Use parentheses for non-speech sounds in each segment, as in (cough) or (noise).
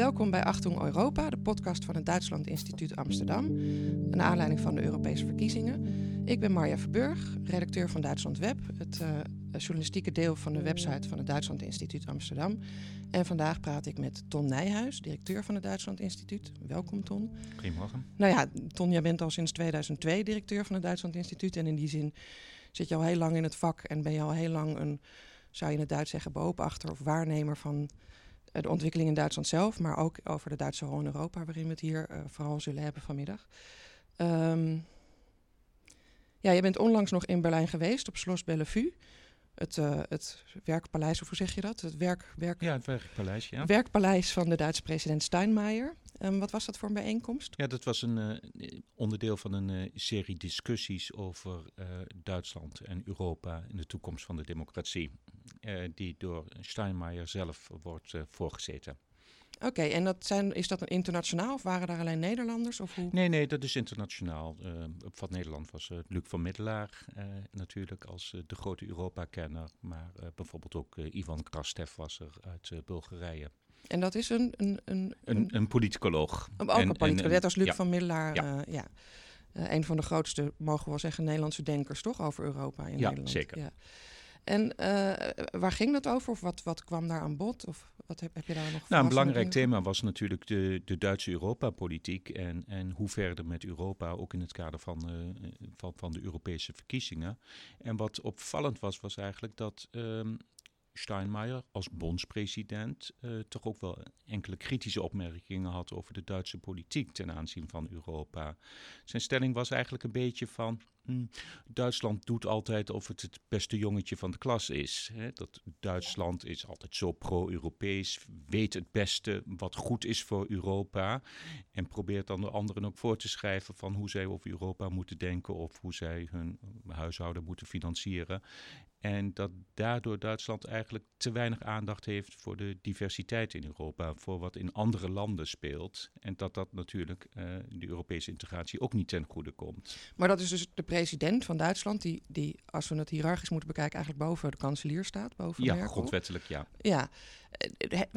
Welkom bij Achtung Europa, de podcast van het Duitsland Instituut Amsterdam. Een aanleiding van de Europese verkiezingen. Ik ben Marja Verburg, redacteur van Duitsland Web, het uh, journalistieke deel van de website van het Duitsland Instituut Amsterdam. En vandaag praat ik met Ton Nijhuis, directeur van het Duitsland Instituut. Welkom Ton. Goedemorgen. Nou ja, Ton, jij bent al sinds 2002 directeur van het Duitsland Instituut. En in die zin zit je al heel lang in het vak en ben je al heel lang een, zou je in het Duits zeggen, boopachter of waarnemer van de ontwikkeling in Duitsland zelf, maar ook over de Duitse rol in Europa, waarin we het hier uh, vooral zullen hebben vanmiddag. Um, ja, je bent onlangs nog in Berlijn geweest op Schloss Bellevue. Het, uh, het werkpaleis, of hoe zeg je dat? Het werk, werk, ja, het werkpaleis, ja. Werkpaleis van de Duitse president Steinmeier. Um, wat was dat voor een bijeenkomst? Ja, dat was een uh, onderdeel van een uh, serie discussies over Duitsland en Europa in de toekomst van de democratie. die door Steinmeier zelf wordt voorgezeten. Oké, en dat zijn, is dat een internationaal of waren daar alleen Nederlanders? Of hoe? Nee, nee, dat is internationaal. Uh, van Nederland was uh, Luc van Middelaar uh, natuurlijk als de grote Europa-kenner. Maar bijvoorbeeld ook Ivan Krastev was er uit Bulgarije. En dat is een... Een, een, een, een politicoloog. Ook een politicoloog, net als Luc ja. van Middelaar. Ja. ja. een van de grootste, mogen we wel zeggen, Nederlandse denkers toch over Europa in ja, Nederland. Zeker. Ja, zeker. En uh, waar ging dat over? Of wat, wat kwam daar aan bod? Of wat heb, heb je daar nog Nou, een belangrijk thema was natuurlijk de, de Duitse Europa-politiek. En, en hoe verder met Europa, ook in het kader van, uh, van, van de Europese verkiezingen. En wat opvallend was, was eigenlijk dat um, Steinmeier als bondspresident uh, toch ook wel enkele kritische opmerkingen had over de Duitse politiek ten aanzien van Europa. Zijn stelling was eigenlijk een beetje van. Hm, Duitsland doet altijd of het het beste jongetje van de klas is. Hè? Dat Duitsland is altijd zo pro-Europees, weet het beste wat goed is voor Europa. En probeert dan de anderen ook voor te schrijven van hoe zij over Europa moeten denken of hoe zij hun huishouden moeten financieren. En dat daardoor Duitsland eigenlijk te weinig aandacht heeft voor de diversiteit in Europa, voor wat in andere landen speelt. En dat dat natuurlijk uh, de Europese integratie ook niet ten goede komt. Maar dat is dus de president van Duitsland, die, die als we het hiërarchisch moeten bekijken, eigenlijk boven de kanselier staat, boven ja, Merkel. grondwettelijk ja. Ja,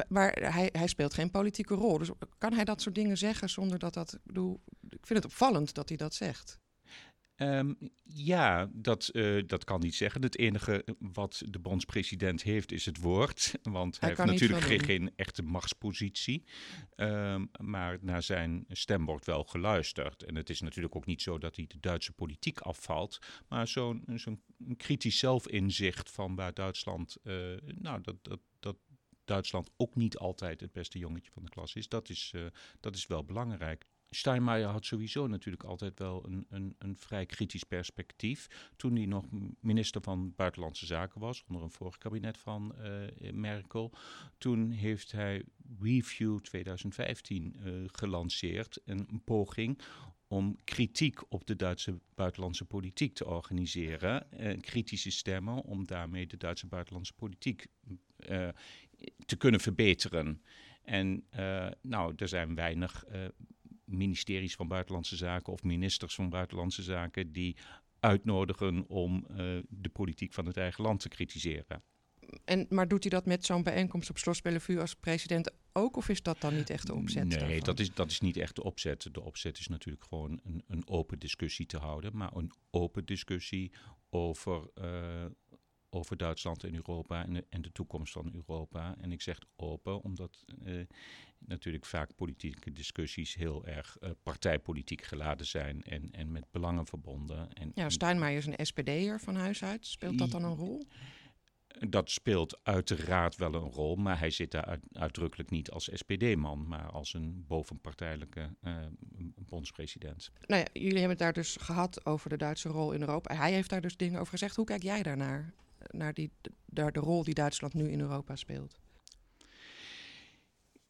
maar hij, hij speelt geen politieke rol. Dus kan hij dat soort dingen zeggen zonder dat dat... Ik, bedoel, ik vind het opvallend dat hij dat zegt. Um, ja, dat, uh, dat kan niet zeggen. Het enige wat de bondspresident heeft is het woord. Want hij, hij heeft natuurlijk geen, geen, echte machtspositie. Um, maar naar zijn stem wordt wel geluisterd. En het is natuurlijk ook niet zo dat hij de Duitse politiek afvalt. Maar zo'n zo'n kritisch zelfinzicht van waar Duitsland. Uh, nou, dat, dat, dat Duitsland ook niet altijd het beste jongetje van de klas is. Dat is, uh, dat is wel belangrijk. Steinmeier had sowieso natuurlijk altijd wel een, een, een, vrij kritisch perspectief. Toen hij nog minister van Buitenlandse Zaken was, onder een vorig kabinet van uh, Merkel. Toen heeft hij Review 2015 uh, gelanceerd, een poging om kritiek op de Duitse buitenlandse politiek te organiseren. Uh, kritische stemmen om daarmee de Duitse buitenlandse politiek te kunnen verbeteren. En nou, er zijn weinig ministeries van Buitenlandse Zaken of ministers van Buitenlandse Zaken die uitnodigen om uh, de politiek van het eigen land te kritiseren. En, maar doet hij dat met zo'n bijeenkomst op Schloss Bellevue als president ook? Of is dat dan niet echt de opzet? Nee, dat is, dat is niet echt de opzet. De opzet is natuurlijk gewoon een, een open discussie te houden. Maar een open discussie over, uh, over Duitsland en Europa en de, en de, toekomst van Europa. En ik zeg open, omdat uh, natuurlijk vaak politieke discussies heel erg uh, partijpolitiek geladen zijn en, en met belangen verbonden. En, ja, Steinmeier is een SPD'er van huis uit. Speelt dat dan een rol? Dat speelt uiteraard wel een rol, maar hij zit daar uit, uitdrukkelijk niet als SPD-man, maar als een bovenpartijlijke uh, bondspresident. Nou ja, jullie hebben het daar dus gehad over de Duitse rol in Europa. Hij heeft daar dus dingen over gezegd. Hoe kijk jij daarnaar? Naar die, naar de rol die Duitsland nu in Europa speelt?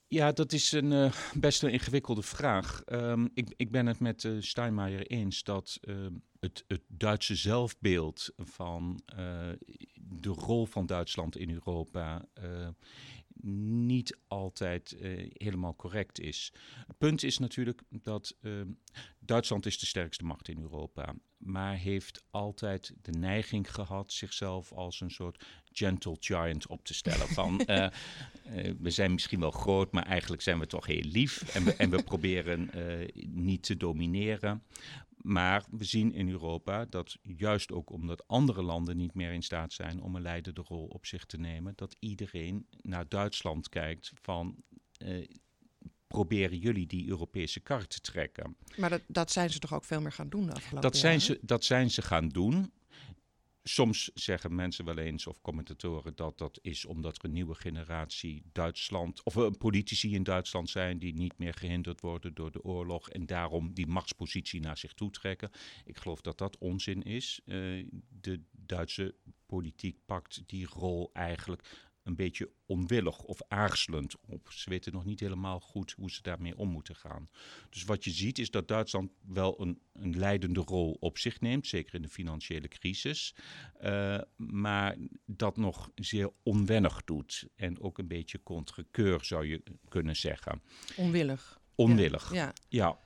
Ja, dat is een uh, best een ingewikkelde vraag. Um, ik, ik, ben het met uh, Steinmeier eens dat uh, het, het, Duitse zelfbeeld van de rol van Duitsland in Europa niet altijd uh, helemaal correct is. Het punt is natuurlijk dat uh, Duitsland is de sterkste macht in Europa, maar heeft altijd de neiging gehad zichzelf als een soort gentle giant op te stellen. (laughs) Van uh, we zijn misschien wel groot, maar eigenlijk zijn we toch heel lief en we, en we proberen niet te domineren. Maar we zien in Europa dat juist ook omdat andere landen niet meer in staat zijn om een leidende rol op zich te nemen, dat iedereen naar Duitsland kijkt van uh, proberen jullie die Europese kar te trekken. Maar dat, dat zijn ze toch ook veel meer gaan doen de afgelopen dat zijn Ze, dat zijn ze gaan doen. Soms zeggen mensen wel eens, of commentatoren, dat dat is omdat er een nieuwe generatie Duitsland, of uh, politici in Duitsland zijn die niet meer gehinderd worden door de oorlog en daarom die machtspositie naar zich toe trekken. Ik geloof dat dat onzin is. Uh, de Duitse politiek pakt die rol eigenlijk een beetje onwillig of aarzelend op. Ze weten nog niet helemaal goed hoe ze daarmee om moeten gaan. Dus wat je ziet is dat Duitsland wel een, een leidende rol op zich neemt, zeker in de financiële crisis, uh, maar dat nog zeer onwennig doet en ook een beetje contrekeur zou je kunnen zeggen. Onwillig. Onwillig, ja. ja.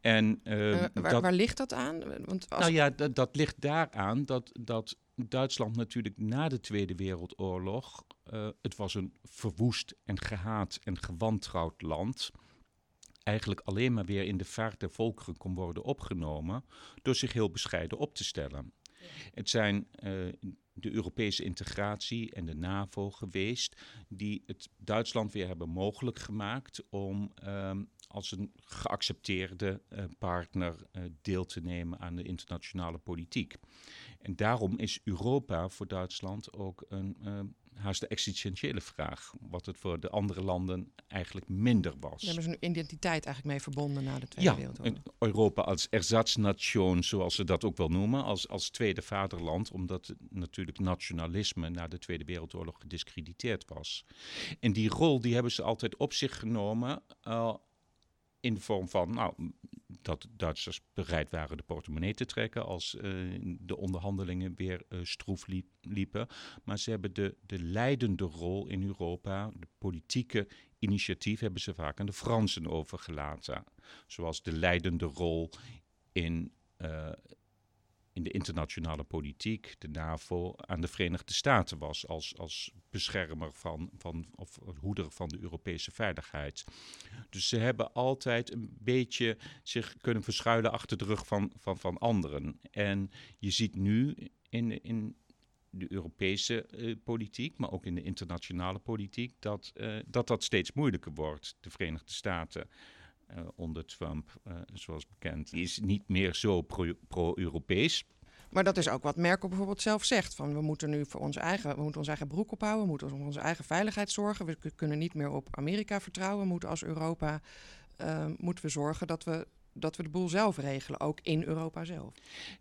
En, uh, uh, waar, dat, waar, ligt dat aan? Want als... Nou ja, dat, dat ligt daaraan dat, dat Duitsland natuurlijk na de Tweede Wereldoorlog, uh, het was een verwoest en gehaat en gewantrouwd land, eigenlijk alleen maar weer in de vaart der volkeren kon worden opgenomen door zich heel bescheiden op te stellen. Het zijn uh, de Europese integratie en de NAVO geweest die het Duitsland weer hebben mogelijk gemaakt om uh, als een geaccepteerde uh, partner deel te nemen aan de internationale politiek. En daarom is Europa voor Duitsland ook een uh, haast de existentiële vraag. Wat het voor de andere landen eigenlijk minder was. Daar hebben ze een identiteit eigenlijk mee verbonden na de Tweede ja, Wereldoorlog. Europa als ersatznation, zoals ze dat ook wel noemen, als, als tweede vaderland, omdat natuurlijk nationalisme na de Tweede Wereldoorlog gediscrediteerd was. En die rol die hebben ze altijd op zich genomen. In de vorm van, nou, dat Duitsers bereid waren de portemonnee te trekken als uh, de onderhandelingen weer uh, stroef liep, liepen. Maar ze hebben de, de leidende rol in Europa, de politieke initiatief, hebben ze vaak aan de Fransen overgelaten. Zoals de leidende rol in uh, in de internationale politiek, de NAVO, aan de Verenigde Staten was als, als beschermer van, van of hoeder van de Europese veiligheid. Dus ze hebben altijd een beetje zich kunnen verschuilen achter de rug van, van, van anderen. En je ziet nu in, in de Europese uh, politiek, maar ook in de internationale politiek, dat, uh, dat dat steeds moeilijker wordt. De Verenigde Staten uh, onder Trump, uh, zoals bekend, is niet meer zo pro-Europees. Pro maar dat is ook wat Merkel bijvoorbeeld zelf zegt. Van we moeten nu voor onze eigen, we moeten onze eigen broek ophouden, we moeten voor onze eigen veiligheid zorgen. We kunnen niet meer op Amerika vertrouwen. We moeten als Europa uh, moeten we zorgen dat we dat we de boel zelf regelen, ook in Europa zelf.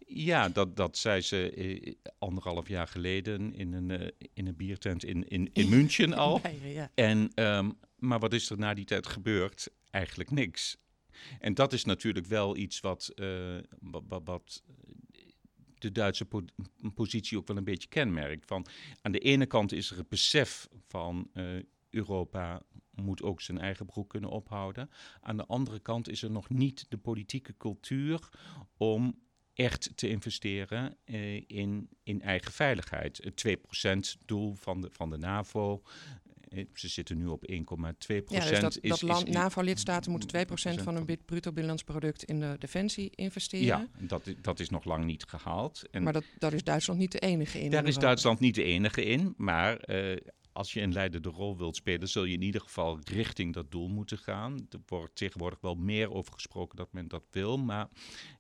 Ja, dat, dat zei ze eh, anderhalf jaar geleden in een, uh, in een biertent in, in, in (laughs) München al. ja. en, um, maar wat is er na die tijd gebeurd? Eigenlijk niks. En dat is natuurlijk wel iets wat, uh, wat, wat, de Duitse po positie ook wel een beetje kenmerkt. Van, aan de ene kant is er het besef van uh, Europa moet ook zijn eigen broek kunnen ophouden. Aan de andere kant is er nog niet de politieke cultuur om echt te investeren uh, in, in eigen veiligheid. Het 2% doel van de, van de NAVO, eh, ze zitten nu op 1,2 procent. Ja, dus dat, is, dat NAVO-lidstaten moeten 2 procent van hun bruto binnenlands product in de defensie investeren. Ja, dat, dat is nog lang niet gehaald. En maar dat, daar is Duitsland niet de enige in. Daar is Duitsland niet de enige in, maar... Uh, als je een leidende rol wilt spelen, zul je in ieder geval richting dat doel moeten gaan. Er wordt tegenwoordig wel meer over gesproken dat men dat wil, maar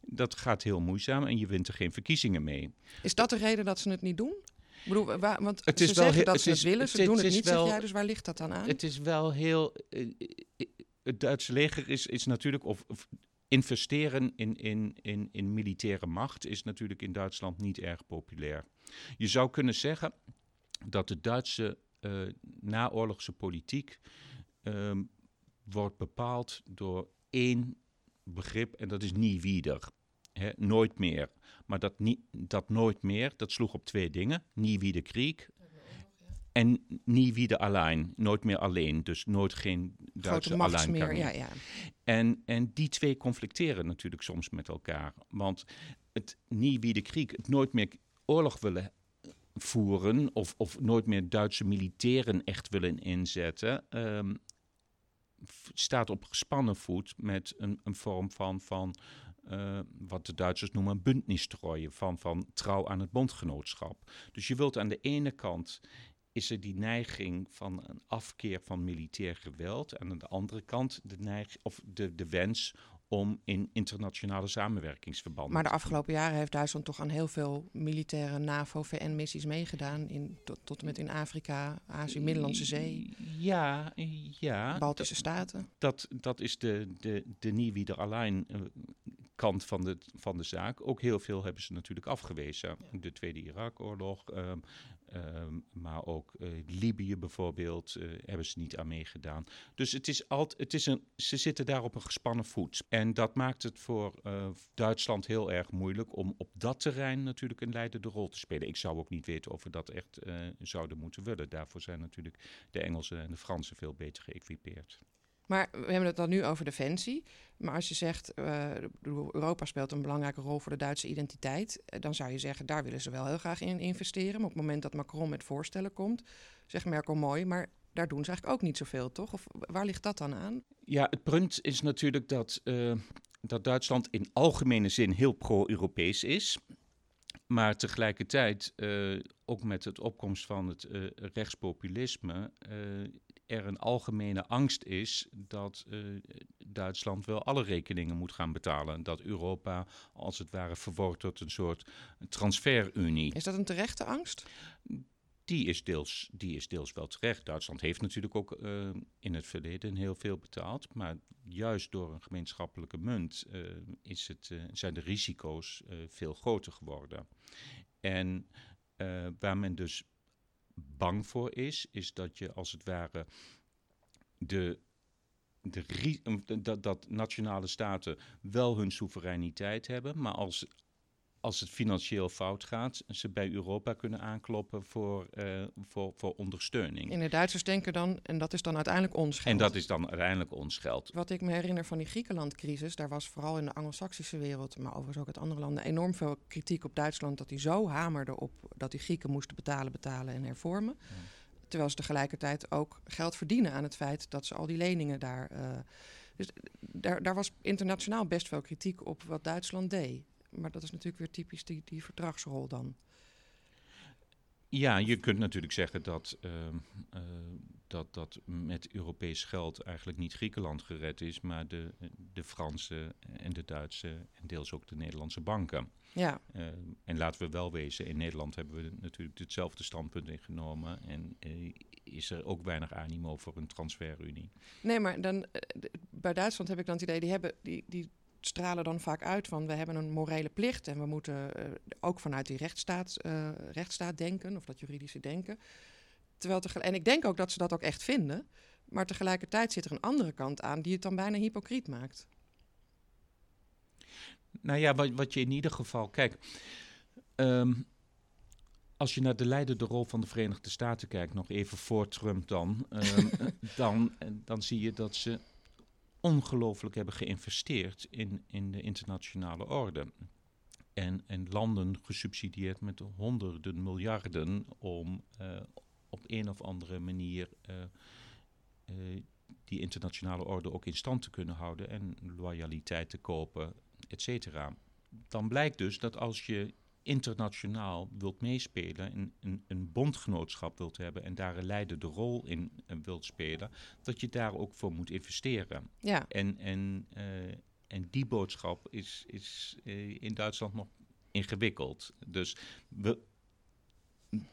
dat gaat heel moeizaam en je wint er geen verkiezingen mee. Is dat de reden dat ze het niet doen? Ik bedoel, waar, want het is ze wel zeggen dat ze het willen, ze doen het, niet, wel, zeg jij, dus waar ligt dat dan aan? Het is wel heel... Uh, het Duitse leger is, is natuurlijk... Of, of, investeren in, in, in, in militaire macht is natuurlijk in Duitsland niet erg populair. Je zou kunnen zeggen dat de Duitse uh, naoorlogse politiek um, wordt bepaald door één begrip en dat is nie wieder. He, nooit meer. Maar dat, niet, dat nooit meer, dat sloeg op twee dingen. Nie wieder Krieg. en nie wieder alleen, nooit meer alleen. Dus nooit geen Duitse alleen meer. Ja, ja. En, en die twee conflicteren natuurlijk soms met elkaar. Want het nie wieder Krieg, het nooit meer oorlog willen voeren of, of nooit meer Duitse militairen echt willen inzetten, ehm, staat op gespannen voet met een, een vorm van, van uh, wat de Duitsers noemen bündnistrooien, van, van trouw aan het bondgenootschap. Dus je wilt aan de ene kant is er die neiging van een afkeer van militair geweld. En aan de andere kant de, neig, of de, de wens om in internationale samenwerkingsverbanden. Maar de afgelopen jaren heeft Duitsland toch aan heel veel militaire NAVO-VN-missies meegedaan. In, tot, tot en met in Afrika, Azië, Middellandse Zee. Ja, ja. Baltische Staten. Dat, dat is de, de, de nie wieder alleen eh, kant van de, van de zaak. Ook heel veel hebben ze natuurlijk afgewezen. De Tweede Irak-oorlog, ehm, ehm, maar ook uh, Libië bijvoorbeeld, uh, hebben ze niet aan meegedaan. Dus het is altijd, het is een, ze zitten daar op een gespannen voet. En dat maakt het voor uh, Duitsland heel erg moeilijk om op dat terrein natuurlijk een leidende rol te spelen. Ik zou ook niet weten of we dat echt zouden moeten willen. Daarvoor zijn natuurlijk de Engelsen en de Fransen veel beter geëquipeerd. Maar we hebben het dan nu over defensie. Maar als je zegt, uh, Europa speelt een belangrijke rol voor de Duitse identiteit, eh, dan zou je zeggen, daar willen ze wel heel graag in investeren. Maar op het moment dat Macron met voorstellen komt, zegt Merkel mooi, maar daar doen ze eigenlijk ook niet zoveel, toch? Of waar ligt dat dan aan? Ja, het punt is natuurlijk dat, uh, dat Duitsland in algemene zin heel pro-Europees is. Maar tegelijkertijd, ook met het opkomst van het rechtspopulisme, er een algemene angst is dat uh, Duitsland wel alle rekeningen moet gaan betalen. Dat Europa als het ware verwoord tot een soort transferunie. Is dat een terechte angst? Die is, deels, die is deels wel terecht. Duitsland heeft natuurlijk ook uh, in het verleden heel veel betaald. Maar juist door een gemeenschappelijke munt uh, is het, zijn de risico's veel groter geworden. En waar men dus bang voor is, is dat je als het ware de, de, dat, dat nationale staten wel hun soevereiniteit hebben, maar als als het financieel fout gaat, ze bij Europa kunnen aankloppen voor, uh, voor, voor ondersteuning. En de Duitsers denken dan, en dat is dan uiteindelijk ons geld. En dat is dan uiteindelijk ons geld. Wat ik me herinner van die Griekenland-crisis, daar was vooral in de Anglo-Saxische wereld, maar overigens ook uit andere landen, enorm veel kritiek op Duitsland dat hij zo hamerde op dat die Grieken moesten betalen, betalen en hervormen. Terwijl ze tegelijkertijd ook geld verdienen aan het feit dat ze al die leningen daar. Uh, dus daar, daar was internationaal best veel kritiek op wat Duitsland deed maar dat is natuurlijk weer typisch die, die verdragsrol dan. Ja, je kunt natuurlijk zeggen dat, uh, uh, dat, dat met Europees geld eigenlijk niet Griekenland gered is, maar de, de Franse en de Duitse en deels ook de Nederlandse banken. Ja. Uh, en laten we wel wezen, in Nederland hebben we natuurlijk hetzelfde standpunt ingenomen en is er ook weinig animo voor een transferunie. Nee, maar dan, bij Duitsland heb ik dan het idee, die, hebben, die, die stralen dan vaak uit van we hebben een morele plicht en we moeten uh, ook vanuit die rechtsstaat, uh, rechtsstaat denken of dat juridische denken. Terwijl en ik denk ook dat ze dat ook echt vinden, maar tegelijkertijd zit er een andere kant aan die het dan bijna hypocriet maakt. Nou ja, wat, wat je in ieder geval, kijk, um, als je naar de leidende rol van de Verenigde Staten kijkt, nog even voor Trump dan, um, (laughs) dan, dan zie je dat ze ongelooflijk hebben geïnvesteerd in, in de internationale orde. En, en landen gesubsidieerd met honderden miljarden om uh, op een of andere manier uh, uh, die internationale orde ook in stand te kunnen houden en loyaliteit te kopen, et cetera. Dan blijkt dus dat als je internationaal wilt meespelen, een, een, een, bondgenootschap wilt hebben en daar een leidende rol in uh, wilt spelen, dat je daar ook voor moet investeren. Ja. En, en, uh, en die boodschap is, is uh, in Duitsland nog ingewikkeld. Dus we,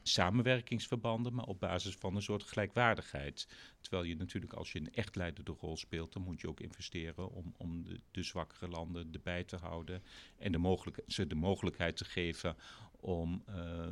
samenwerkingsverbanden, maar op basis van een soort gelijkwaardigheid. Terwijl je natuurlijk als je een echt leidende rol speelt, dan moet je ook investeren om, om de, de zwakkere landen erbij te houden en de mogelijk, ze de mogelijkheid te geven om, uh,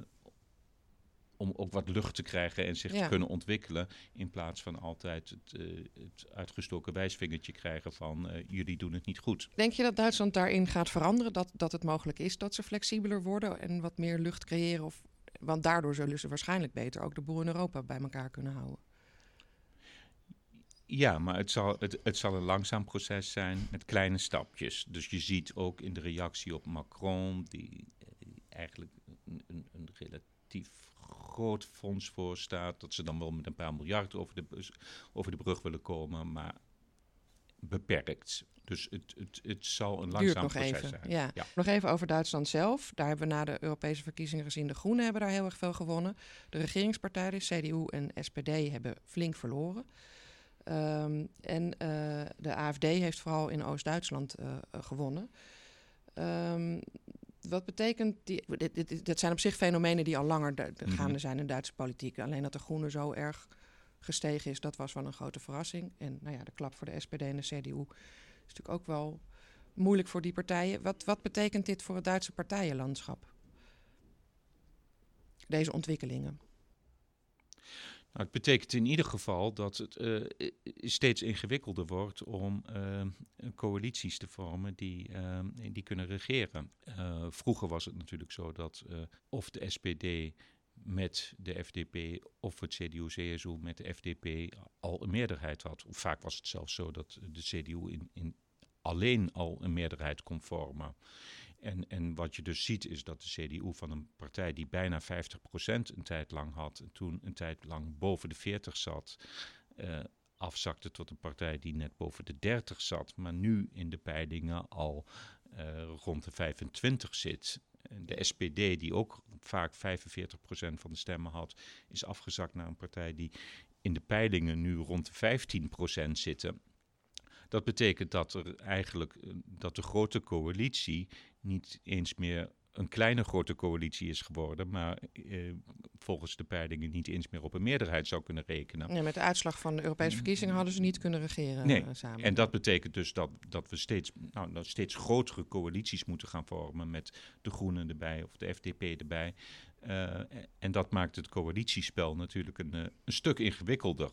om ook wat lucht te krijgen en zich te kunnen ontwikkelen. In plaats van altijd het, uh, het uitgestoken wijsvingertje krijgen van uh, jullie doen het niet goed. Denk je dat Duitsland daarin gaat veranderen? Dat, dat het mogelijk is dat ze flexibeler worden en wat meer lucht creëren of Want daardoor zullen ze waarschijnlijk beter ook de boel in Europa bij elkaar kunnen houden. Ja, maar het zal, het, het zal een langzaam proces zijn met kleine stapjes. Dus je ziet ook in de reactie op Macron, die eigenlijk een, een, een relatief groot fonds voor staat, dat ze dan wel met een paar miljard over de, over de brug willen komen, maar beperkt. Dus het, het, het zal een langzaam nog proces even. zijn. Ja. Nog even over Duitsland zelf. Daar hebben we na de Europese verkiezingen gezien. De Groenen hebben daar heel erg veel gewonnen. De regeringspartijen, CDU en SPD, hebben flink verloren. Ehm, en uh, de AFD heeft vooral in Oost-Duitsland uh, gewonnen. Um, wat betekent die. Dit, dit, dit, zijn op zich fenomenen die al langer de, de gaande mhm. zijn in Duitse politiek. Alleen dat de Groenen zo erg gestegen is, dat was wel een grote verrassing. En nou ja, de klap voor de SPD en de CDU is natuurlijk ook wel moeilijk voor die partijen. Wat, wat betekent dit voor het Duitse partijenlandschap? Deze ontwikkelingen. Nou, het betekent in ieder geval dat het uh, steeds ingewikkelder wordt om uh, coalities te vormen die, uh, die kunnen regeren. vroeger was het natuurlijk zo dat of de SPD met de FDP of het CDU-CSU met de FDP al een meerderheid had. Vaak was het zelfs zo dat de CDU in, in alleen al een meerderheid kon vormen. En, en wat je dus ziet is dat de CDU van een partij die bijna 50% een tijd lang had, en toen een tijd lang boven de 40 zat, uh, afzakte tot een partij die net boven de 30 zat, maar nu in de peilingen al uh, rond de 25 zit. De SPD, die ook vaak 45% van de stemmen had, is afgezakt naar een partij die in de peilingen nu rond de 15% zitten. Dat betekent dat er eigenlijk eh, dat de grote coalitie niet eens meer een kleine grote coalitie is geworden, maar eh, volgens de peilingen niet eens meer op een meerderheid zou kunnen rekenen. Ja, met de uitslag van de Europese verkiezingen hadden ze niet kunnen regeren nee. Uh, samen. En dat betekent dus dat, dat we steeds, nou, steeds grotere coalities moeten gaan vormen met de Groenen erbij of de FDP erbij. Uh, en dat maakt het coalitiespel natuurlijk een, een stuk ingewikkelder.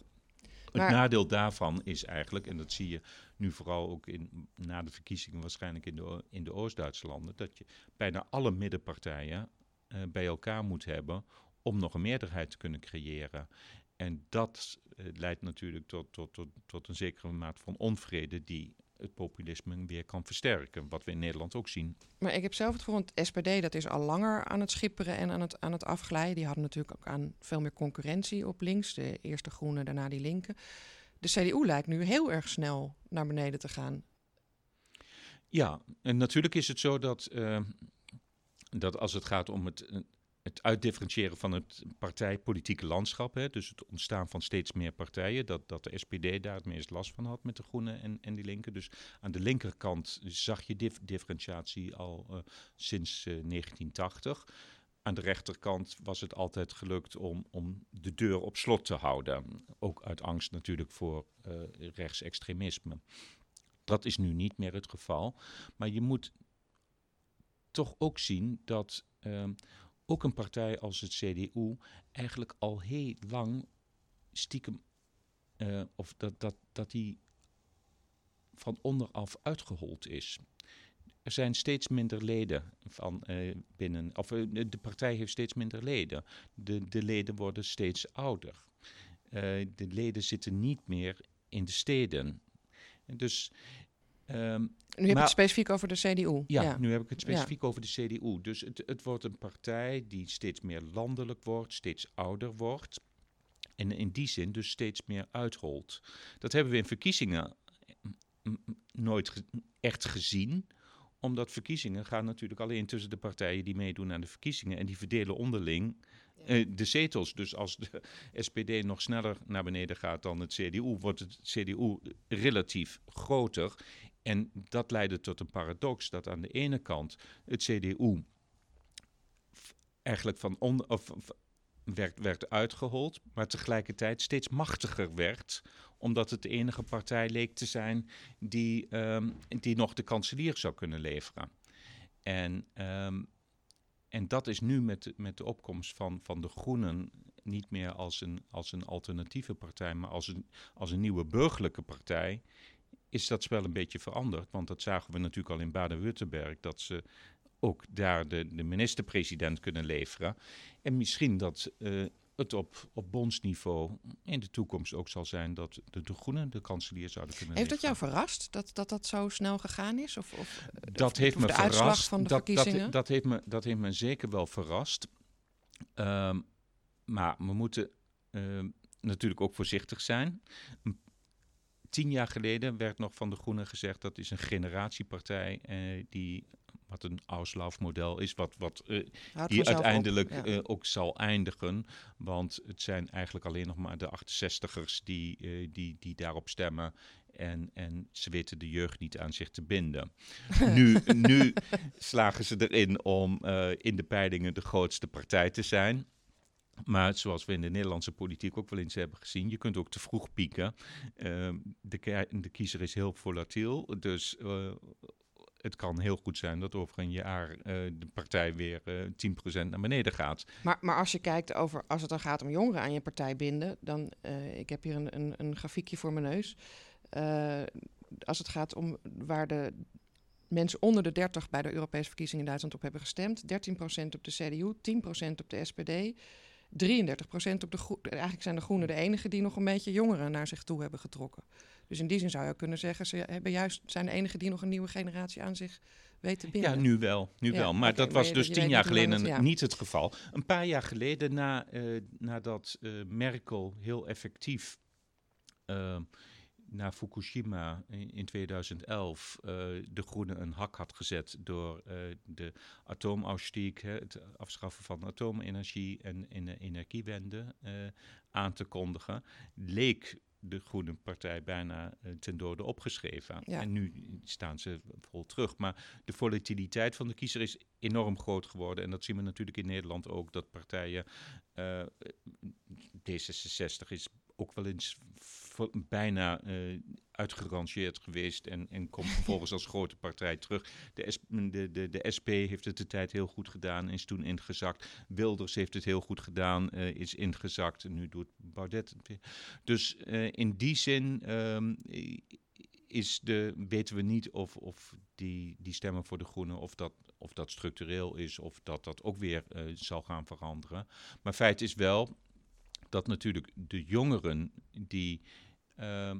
Het nadeel daarvan is eigenlijk, en dat zie je nu vooral ook in, na de verkiezingen waarschijnlijk in de, in de Oost-Duitse landen, dat je bijna alle middenpartijen uh, bij elkaar moet hebben om nog een meerderheid te kunnen creëren. En dat uh, leidt natuurlijk tot, tot, tot, tot een zekere mate van onvrede die het populisme weer kan versterken. Wat we in Nederland ook zien. Maar ik heb zelf het gevoel, het SPD dat is al langer aan het schipperen en aan het, aan het afglijden. Die hadden natuurlijk ook aan veel meer concurrentie op links. De eerste groene, daarna die linker. De CDU lijkt nu heel erg snel naar beneden te gaan. Ja, en natuurlijk is het zo dat, uh, dat als het gaat om het het uitdifferentiëren van het partijpolitieke landschap, hè, dus het ontstaan van steeds meer partijen, dat, dat de SPD daar het meest last van had met de Groenen en, en die Linken. Dus aan de linkerkant zag je dif differentiatie al uh, sinds uh, 1980. Aan de rechterkant was het altijd gelukt om, om de deur op slot te houden. Ook uit angst natuurlijk voor uh, rechtsextremisme. Dat is nu niet meer het geval. Maar je moet toch ook zien dat ehm, ook een partij als het CDU eigenlijk al heel lang stiekem, uh, of dat, dat, dat die van onderaf uitgehold is. Er zijn steeds minder leden van uh, binnen, of uh, de partij heeft steeds minder leden. De, de leden worden steeds ouder. de leden zitten niet meer in de steden. En dus Um, nu heb je het specifiek over de CDU. Ja, nu heb ik het specifiek over de CDU. Dus het, het wordt een partij die steeds meer landelijk wordt, steeds ouder wordt. En in die zin dus steeds meer uitholt. Dat hebben we in verkiezingen nooit echt gezien omdat verkiezingen gaan natuurlijk alleen tussen de partijen die meedoen aan de verkiezingen. En die verdelen onderling uh, de zetels. Dus als de (laughs) SPD nog sneller naar beneden gaat dan het CDU, wordt het CDU relatief groter. En dat leidde tot een paradox dat aan de ene kant het CDU eigenlijk van on, of, werd, uitgehold, maar tegelijkertijd steeds machtiger werd, omdat het de enige partij leek te zijn die, um, die nog de kanselier zou kunnen leveren. En, um, en dat is nu met, met de opkomst van, van de Groenen niet meer als een, als een alternatieve partij, maar als een, als een nieuwe burgerlijke partij is dat spel een beetje veranderd. Want dat zagen we natuurlijk al in Baden-Württemberg. Dat ze ook daar de, de minister-president kunnen leveren. En misschien dat het op, op bondsniveau in de toekomst ook zal zijn dat de, de Groenen de kanselier zouden kunnen Heeft dat jou verrast, dat, dat dat zo snel gegaan is? Of, of dat heeft me de verrast. Uitslag van de dat, verkiezingen? Dat, dat, heeft me, dat heeft me zeker wel verrast. Ehm, maar we moeten ehm, natuurlijk ook voorzichtig zijn. Tien jaar geleden werd nog van de Groenen gezegd dat is een generatiepartij uh, die wat een Auslauf-model is, wat, wat uh, hier uiteindelijk eh, ook zal eindigen. Want het zijn eigenlijk alleen nog maar de 68ers die, uh, die, die daarop stemmen. En, en ze weten de jeugd niet aan zich te binden. nu, (laughs) nu slagen ze erin om in de peilingen de grootste partij te zijn. Maar zoals we in de Nederlandse politiek ook wel eens hebben gezien, je kunt ook te vroeg pieken. Uh, de, de, kiezer is heel volatiel, dus uh, het kan heel goed zijn dat over een jaar uh, de partij weer uh, 10% naar beneden gaat. Maar, maar als je kijkt over, als het dan gaat om jongeren aan je partij binden, dan, ik heb hier een, een, een grafiekje voor mijn neus. als het gaat om waar de mensen onder de 30 bij de Europese verkiezingen in Duitsland op hebben gestemd, 13% op de CDU, 10% op de SPD. 33% op de groen. Eigenlijk zijn de Groenen de enigen die nog een beetje jongeren naar zich toe hebben getrokken. Dus in die zin zou je kunnen zeggen, ze hebben juist, zijn de enigen die nog een nieuwe generatie aan zich weten binden. Ja, nu wel. Nu wel. Maar dat was dus tien jaar geleden niet het geval. Een paar jaar geleden, na, uh, nadat uh, Merkel heel effectief. Uh, na Fukushima in, 2011 uh, de Groenen een hak had gezet door uh, de atoomausstieg, het afschaffen van atoomenergie en, in de energiewende uh, aan te kondigen, leek de Groene Partij bijna ten dode opgeschreven. En nu staan ze vol terug. Maar de volatiliteit van de kiezer is enorm groot geworden. En dat zien we natuurlijk in Nederland ook, dat partijen... D66 is ook wel eens bijna uh, uitgerangeerd geweest en, en komt (laughs) vervolgens als grote partij terug. De, de, de, de SP heeft het de tijd heel goed gedaan, is toen ingezakt. Wilders heeft het heel goed gedaan, uh, is ingezakt. En nu doet Baudet het weer. Dus uh, in die zin um, is de, weten we niet of, of die, die stemmen voor de Groenen, of dat, of dat structureel is, of dat dat ook weer zal gaan veranderen. Maar feit is wel dat natuurlijk de jongeren die, uh,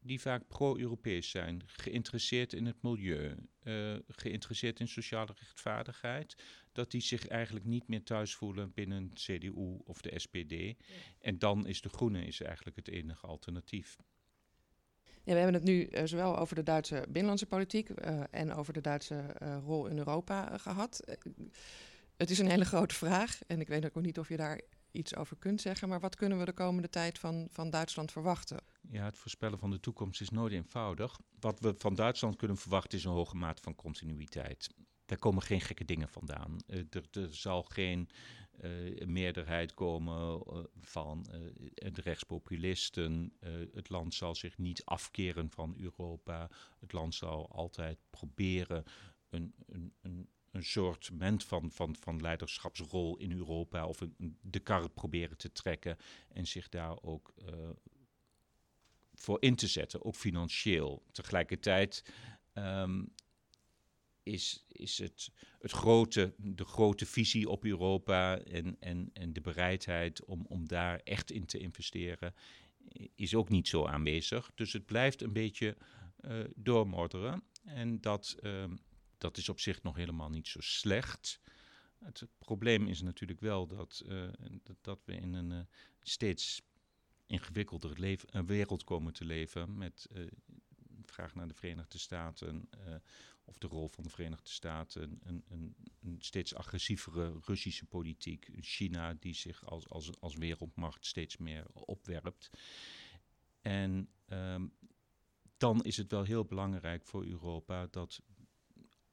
die vaak pro-Europees zijn, geïnteresseerd in het milieu, uh, geïnteresseerd in sociale rechtvaardigheid, dat die zich eigenlijk niet meer thuis voelen binnen CDU of de SPD. En dan is de Groene is eigenlijk het enige alternatief. Ja, we hebben het nu uh, zowel over de Duitse binnenlandse politiek uh, en over de Duitse uh, rol in Europa gehad. het is een hele grote vraag en ik weet ook niet of je daar iets over kunt zeggen. Maar wat kunnen we de komende tijd van, van Duitsland verwachten? Ja, het voorspellen van de toekomst is nooit eenvoudig. Wat we van Duitsland kunnen verwachten is een hoge mate van continuïteit. Daar komen geen gekke dingen vandaan. Uh, er, er, zal geen uh, meerderheid komen uh, van de rechtspopulisten. het land zal zich niet afkeren van Europa. Het land zal altijd proberen een, een, een een soort van, van, van leiderschapsrol in Europa of een, de kar proberen te trekken en zich daar ook uh, voor in te zetten, ook financieel. Tegelijkertijd um, is, is het, het grote, de grote visie op Europa en, en, en de bereidheid om, om daar echt in te investeren, is ook niet zo aanwezig. Dus het blijft een beetje uh. En dat, um, dat is op zich nog helemaal niet zo slecht. Het probleem is natuurlijk wel dat, uh, dat, we in een uh, steeds ingewikkelder leven, uh, wereld komen te leven. Met de vraag naar de Verenigde Staten of de rol van de Verenigde Staten. Een, een, een, steeds agressievere Russische politiek. China die zich als, als, als wereldmacht steeds meer opwerpt. En um, dan is het wel heel belangrijk voor Europa dat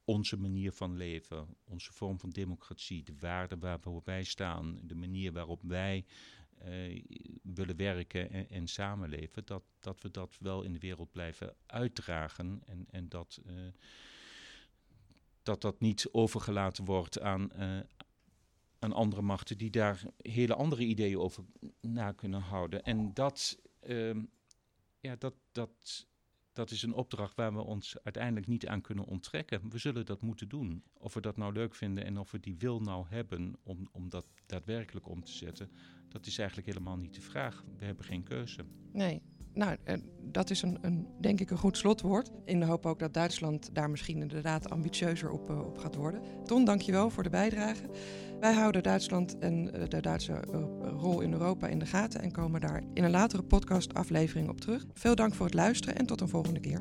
onze manier van leven, onze vorm van democratie, de waarden waarvoor wij staan, de manier waarop wij uh, willen werken en, en, samenleven, dat, dat we dat wel in de wereld blijven uitdragen en, en dat, uh, dat dat niet overgelaten wordt aan, uh, aan andere machten die daar hele andere ideeën over na kunnen houden. En dat, ehm, ja, dat, dat dat is een opdracht waar we ons uiteindelijk niet aan kunnen onttrekken. We zullen dat moeten doen. Of we dat nou leuk vinden en of we die wil nou hebben om, om dat daadwerkelijk om te zetten, dat is eigenlijk helemaal niet de vraag. We hebben geen keuze. Nee, nou, eh, dat is een, een, denk ik een goed slotwoord. In de hoop ook dat Duitsland daar misschien inderdaad ambitieuzer op, uh, op gaat worden. Ton, dankjewel voor de bijdrage. Wij houden Duitsland en eh, de Duitse rol in Europa in de gaten en komen daar in een latere podcast aflevering op terug. Veel dank voor het luisteren en tot een volgende keer.